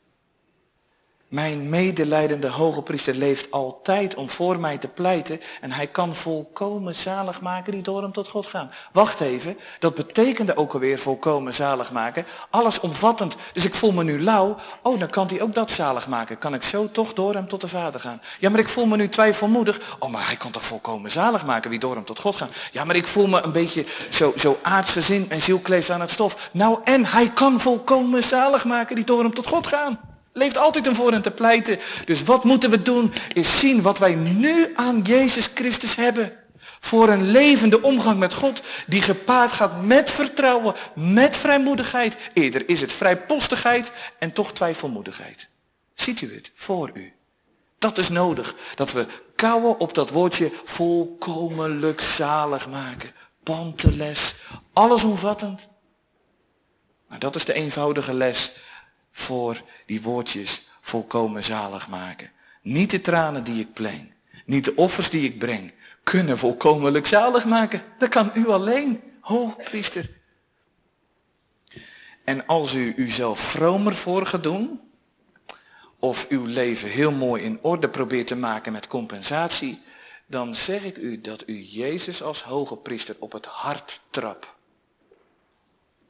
Mijn medelijdende hoge priester leeft altijd om voor mij te pleiten en hij kan volkomen zalig maken die door hem tot God gaan. Wacht even, dat betekende ook alweer volkomen zalig maken, alles omvattend. Dus ik voel me nu lauw, oh dan kan hij ook dat zalig maken. Kan ik zo toch door hem tot de Vader gaan? Ja, maar ik voel me nu twijfelmoedig. Oh, maar hij kan toch volkomen zalig maken wie door hem tot God gaan? Ja, maar ik voel me een beetje zo, zo aardsgezin en ziel kleeft aan het stof. Nou en hij kan volkomen zalig maken die door hem tot God gaan. Leeft altijd om voor hen te pleiten. Dus wat moeten we doen? Is zien wat wij nu aan Jezus Christus hebben. Voor een levende omgang met God, die gepaard gaat met vertrouwen, met vrijmoedigheid. Eerder is het vrijpostigheid en toch twijfelmoedigheid. Ziet u het voor u? Dat is nodig, dat we kouwen op dat woordje volkomenlijk zalig maken. Panteles, allesomvattend. Maar dat is de eenvoudige les voor die woordjes volkomen zalig maken. Niet de tranen die ik pleng, niet de offers die ik breng, kunnen volkomenlijk zalig maken. Dat kan u alleen, hoogpriester. En als u uzelf vromer voor gaat doen, of uw leven heel mooi in orde probeert te maken met compensatie, dan zeg ik u dat u Jezus als hoge priester op het hart trapt.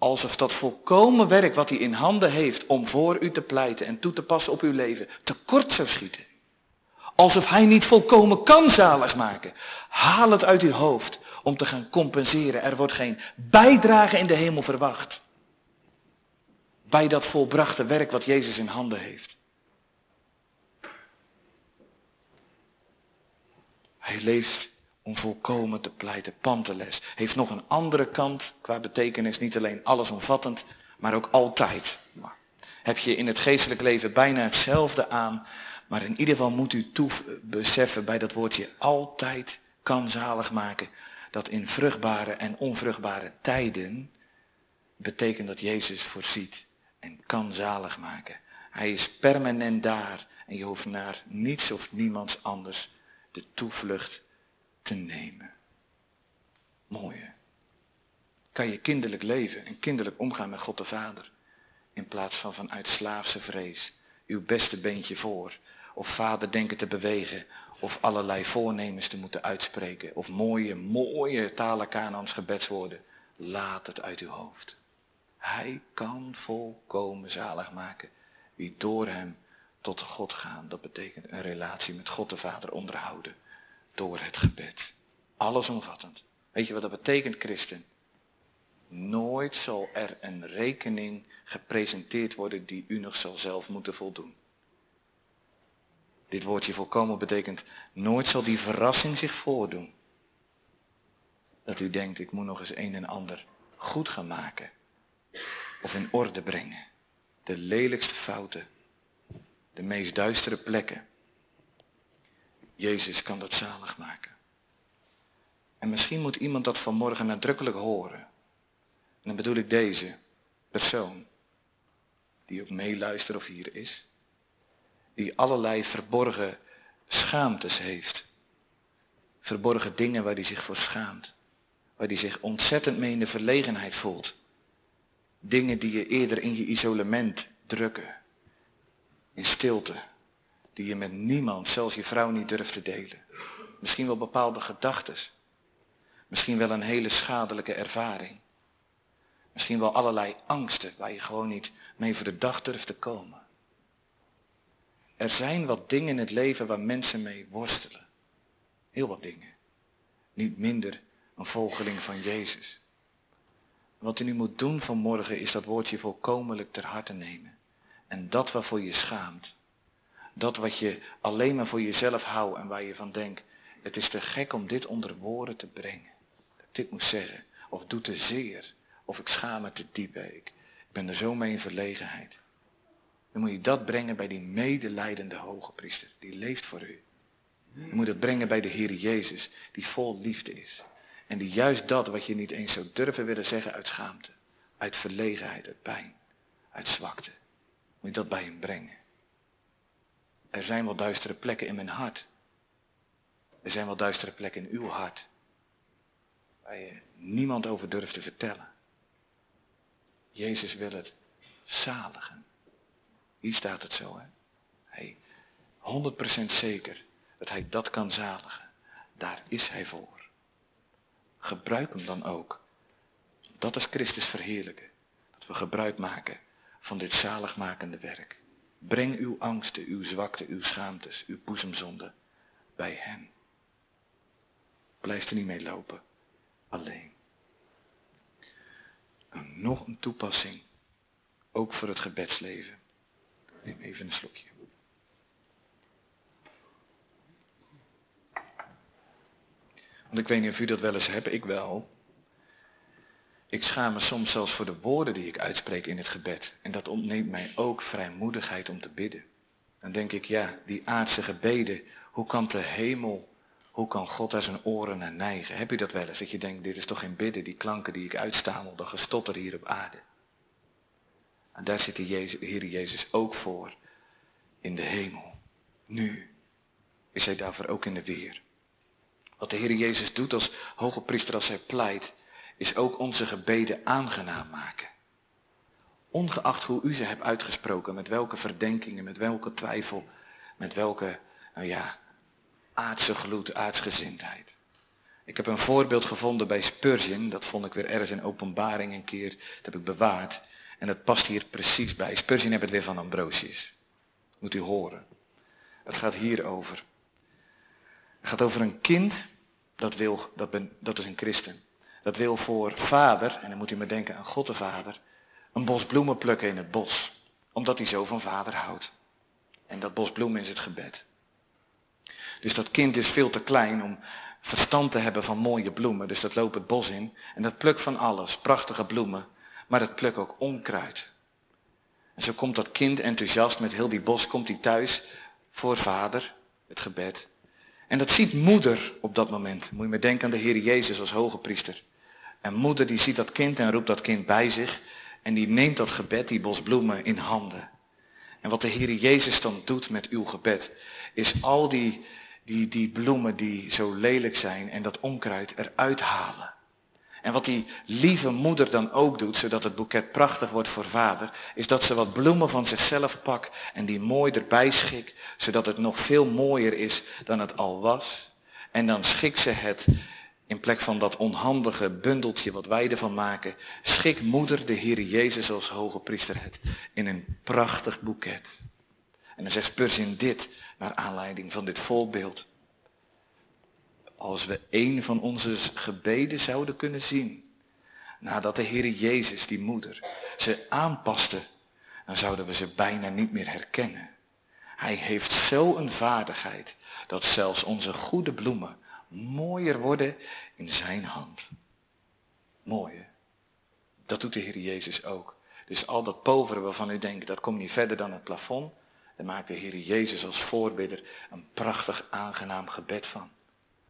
Alsof dat volkomen werk wat hij in handen heeft om voor u te pleiten en toe te passen op uw leven, tekort zou schieten. Alsof hij niet volkomen kan zalig maken. Haal het uit uw hoofd om te gaan compenseren. Er wordt geen bijdrage in de hemel verwacht. Bij dat volbrachte werk wat Jezus in handen heeft. Hij leeft om volkomen te pleiten. Panteles heeft nog een andere kant qua betekenis, niet alleen allesomvattend, maar ook altijd. Heb je in het geestelijk leven bijna hetzelfde aan, maar in ieder geval moet u toe beseffen bij dat woordje altijd kan zalig maken, dat in vruchtbare en onvruchtbare tijden betekent dat Jezus voorziet en kan zalig maken. Hij is permanent daar en je hoeft naar niets of niemands anders de toevlucht te nemen. Mooie. Kan je kinderlijk leven en kinderlijk omgaan met God de Vader. In plaats van vanuit slaafse vrees uw beste beentje voor. Of vader denken te bewegen. Of allerlei voornemens te moeten uitspreken. Of mooie, mooie talen Kanaans gebedswoorden. Laat het uit uw hoofd. Hij kan volkomen zalig maken. Wie door hem tot God gaan. Dat betekent een relatie met God de Vader onderhouden door het gebed. Allesomvattend. Weet je wat dat betekent, christen? Nooit zal er een rekening gepresenteerd worden die u nog zal zelf moeten voldoen. Dit woordje volkomen betekent, nooit zal die verrassing zich voordoen. Dat u denkt, ik moet nog eens een en ander goed gaan maken. Of in orde brengen. De lelijkste fouten. De meest duistere plekken. Jezus kan dat zalig maken. En misschien moet iemand dat vanmorgen nadrukkelijk horen. En dan bedoel ik deze persoon, die ook meeluistert of hier is, die allerlei verborgen schaamtes heeft. Verborgen dingen waar hij zich voor schaamt. Waar hij zich ontzettend mee in de verlegenheid voelt. Dingen die je eerder in je isolement drukken. In stilte die je met niemand, zelfs je vrouw, niet durft te delen. Misschien wel bepaalde gedachten. Misschien wel een hele schadelijke ervaring. Misschien wel allerlei angsten waar je gewoon niet mee voor de dag durft te komen. Er zijn wat dingen in het leven waar mensen mee worstelen. Heel wat dingen. Niet minder een volgeling van Jezus. Wat u nu moet doen vanmorgen is dat woordje volkomenlijk ter harte nemen. En dat waarvoor je schaamt, dat wat je alleen maar voor jezelf houdt en waar je van denkt, het is te gek om dit onder woorden te brengen. Dat ik dit moet zeggen. Of doet te zeer. Of ik schaam me te diep. Ik, ben er zo mee in verlegenheid. Dan moet je dat brengen bij die medelijdende hoge priester. Die leeft voor u. Je moet het brengen bij de Heer Jezus. Die vol liefde is. En die juist dat wat je niet eens zou durven willen zeggen uit schaamte. Uit verlegenheid, uit pijn. Uit zwakte. Moet je dat bij hem brengen. Er zijn wel duistere plekken in mijn hart. Er zijn wel duistere plekken in uw hart. Waar je niemand over durft te vertellen. Jezus wil het zaligen. Hier staat het zo, hè. Hij, 100% zeker dat hij dat kan zaligen. Daar is hij voor. Gebruik hem dan ook. Dat is Christus verheerlijken. Dat we gebruik maken van dit zaligmakende werk. Breng uw angsten, uw zwakte, uw schaamtes, uw boezemzonden bij hem. Blijf er niet mee lopen. Alleen. En nog een toepassing. Ook voor het gebedsleven. Neem even een slokje. Want ik weet niet of u dat wel eens hebt, ik wel. Ik schaam me soms zelfs voor de woorden die ik uitspreek in het gebed. En dat ontneemt mij ook vrijmoedigheid om te bidden. Dan denk ik, ja, die aardse gebeden, hoe kan de hemel, hoe kan God daar zijn oren naar neigen? Heb je dat wel eens? Dat je denkt, dit is toch geen bidden, die klanken die ik uitstamel, dat gestotter hier op aarde. En daar zit de, Heer Jezus ook voor, in de hemel. Nu is hij daarvoor ook in de weer. Wat de Heer Jezus doet als hoge priester als hij pleit, is ook onze gebeden aangenaam maken. Ongeacht hoe u ze hebt uitgesproken, met welke verdenkingen, met welke twijfel, met welke, nou ja, aardse gloed, aardsgezindheid. Ik heb een voorbeeld gevonden bij Spurgeon, dat vond ik weer ergens in openbaring een keer, dat heb ik bewaard. En dat past hier precies bij. Spurgeon heeft het weer van Ambrosius. Moet u horen. Het gaat hier over. Het gaat over een kind, dat, wil, dat, ben, dat is een christen. Dat wil voor vader, en dan moet u maar denken aan God de Vader, een bos bloemen plukken in het bos. Omdat hij zo van vader houdt. En dat bos bloemen is het gebed. Dus dat kind is veel te klein om verstand te hebben van mooie bloemen. Dus dat loopt het bos in. En dat plukt van alles. Prachtige bloemen. Maar dat plukt ook onkruid. En zo komt dat kind enthousiast met heel die bos, komt hij thuis voor vader, het gebed. En dat ziet moeder op dat moment. Moet je maar denken aan de Heer Jezus als hoge priester. En moeder die ziet dat kind en roept dat kind bij zich. En die neemt dat gebed, die bos bloemen, in handen. En wat de Heer Jezus dan doet met uw gebed, is al die, die, die bloemen die zo lelijk zijn en dat onkruid eruit halen. En wat die lieve moeder dan ook doet, zodat het boeket prachtig wordt voor vader, is dat ze wat bloemen van zichzelf pakt en die mooi erbij schikt, zodat het nog veel mooier is dan het al was. En dan schikt ze het in plek van dat onhandige bundeltje wat wij ervan maken, schikt moeder de Heer Jezus als hoge priester het in een prachtig boeket. En dan zegt Spurgeon dit, naar aanleiding van dit voorbeeld. Als we een van onze gebeden zouden kunnen zien, nadat de Heer Jezus, die moeder, ze aanpaste, dan zouden we ze bijna niet meer herkennen. Hij heeft zo'n vaardigheid dat zelfs onze goede bloemen mooier worden in zijn hand. Mooi Dat doet de Heer Jezus ook. Dus al dat povere waarvan u denkt, dat komt niet verder dan het plafond, daar maakt de Heer Jezus als voorbidder een prachtig aangenaam gebed van.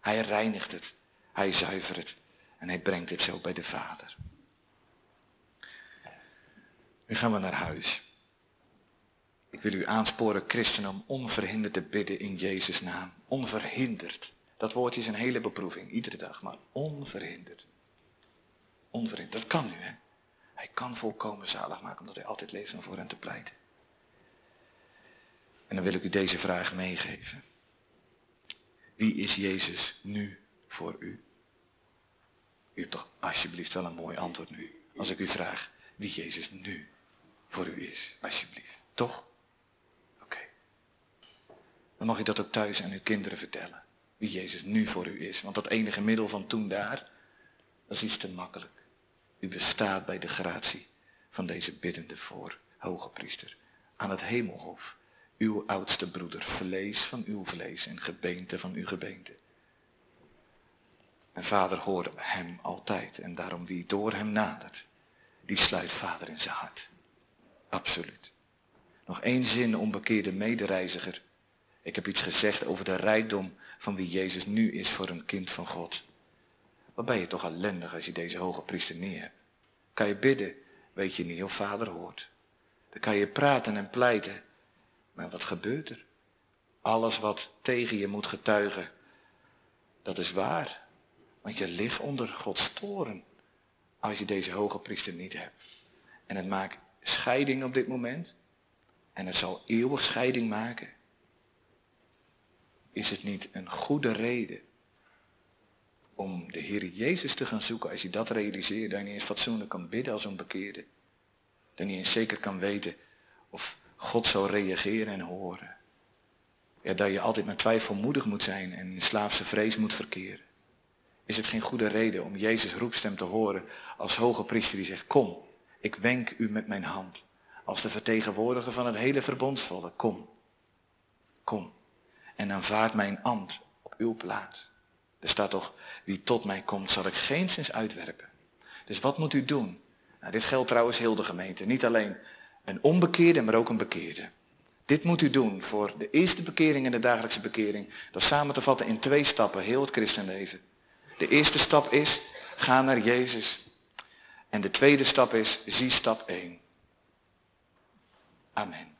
Hij reinigt het, hij zuivert het en hij brengt het zo bij de Vader. Nu gaan we naar huis. Ik wil u aansporen, christen, om onverhinderd te bidden in Jezus' naam. Onverhinderd. Dat woord is een hele beproeving, iedere dag, maar onverhinderd. Onverhinderd, dat kan nu, hè. Hij kan volkomen zalig maken, omdat hij altijd leeft om voor hen te pleiten. En dan wil ik u deze vraag meegeven. Wie is Jezus nu voor u? U hebt toch alsjeblieft wel een mooi antwoord nu. Als ik u vraag wie Jezus nu voor u is, alsjeblieft. Toch? Oké. Dan mag je dat ook thuis aan uw kinderen vertellen wie Jezus nu voor u is. Want dat enige middel van toen daar, dat is iets te makkelijk. U bestaat bij de gratie van deze biddende voor, hoge priester, aan het hemelhof. Uw oudste broeder, vlees van uw vlees en gebeente van uw gebeente. En vader hoort hem altijd. En daarom wie door hem nadert, die sluit vader in zijn hart. Absoluut. Nog één zin, onbekeerde medereiziger. Ik heb iets gezegd over de rijkdom van wie Jezus nu is voor een kind van God. Wat ben je toch ellendig als je deze hoge priester niet hebt. Kan je bidden, weet je niet of vader hoort. Dan kan je praten en pleiten. Maar wat gebeurt er? Alles wat tegen je moet getuigen, dat is waar. Want je ligt onder Gods toren als je deze hoge priester niet hebt. En het maakt scheiding op dit moment. En het zal eeuwig scheiding maken. Is het niet een goede reden om de Heer Jezus te gaan zoeken als je dat realiseert, dat je niet eens fatsoenlijk kan bidden als een bekeerde. Dat je niet eens zeker kan weten of God zal reageren en horen. Ja, dat je altijd maar twijfelmoedig moet zijn en in slaafse vrees moet verkeren. Is het geen goede reden om Jezus roepstem te horen als hoge priester die zegt, kom, ik wenk u met mijn hand. Als de vertegenwoordiger van het hele verbondsvolk, kom, kom. En aanvaard mijn ambt op uw plaats. Er staat toch, wie tot mij komt, zal ik geen zins uitwerpen. Dus wat moet u doen? Nou, dit geldt trouwens heel de gemeente. Niet alleen een onbekeerde, maar ook een bekeerde. Dit moet u doen voor de eerste bekering en de dagelijkse bekering. Dat samen te vatten in twee stappen, heel het christenleven. De eerste stap is, ga naar Jezus. En de tweede stap is, zie stap 1. Amen.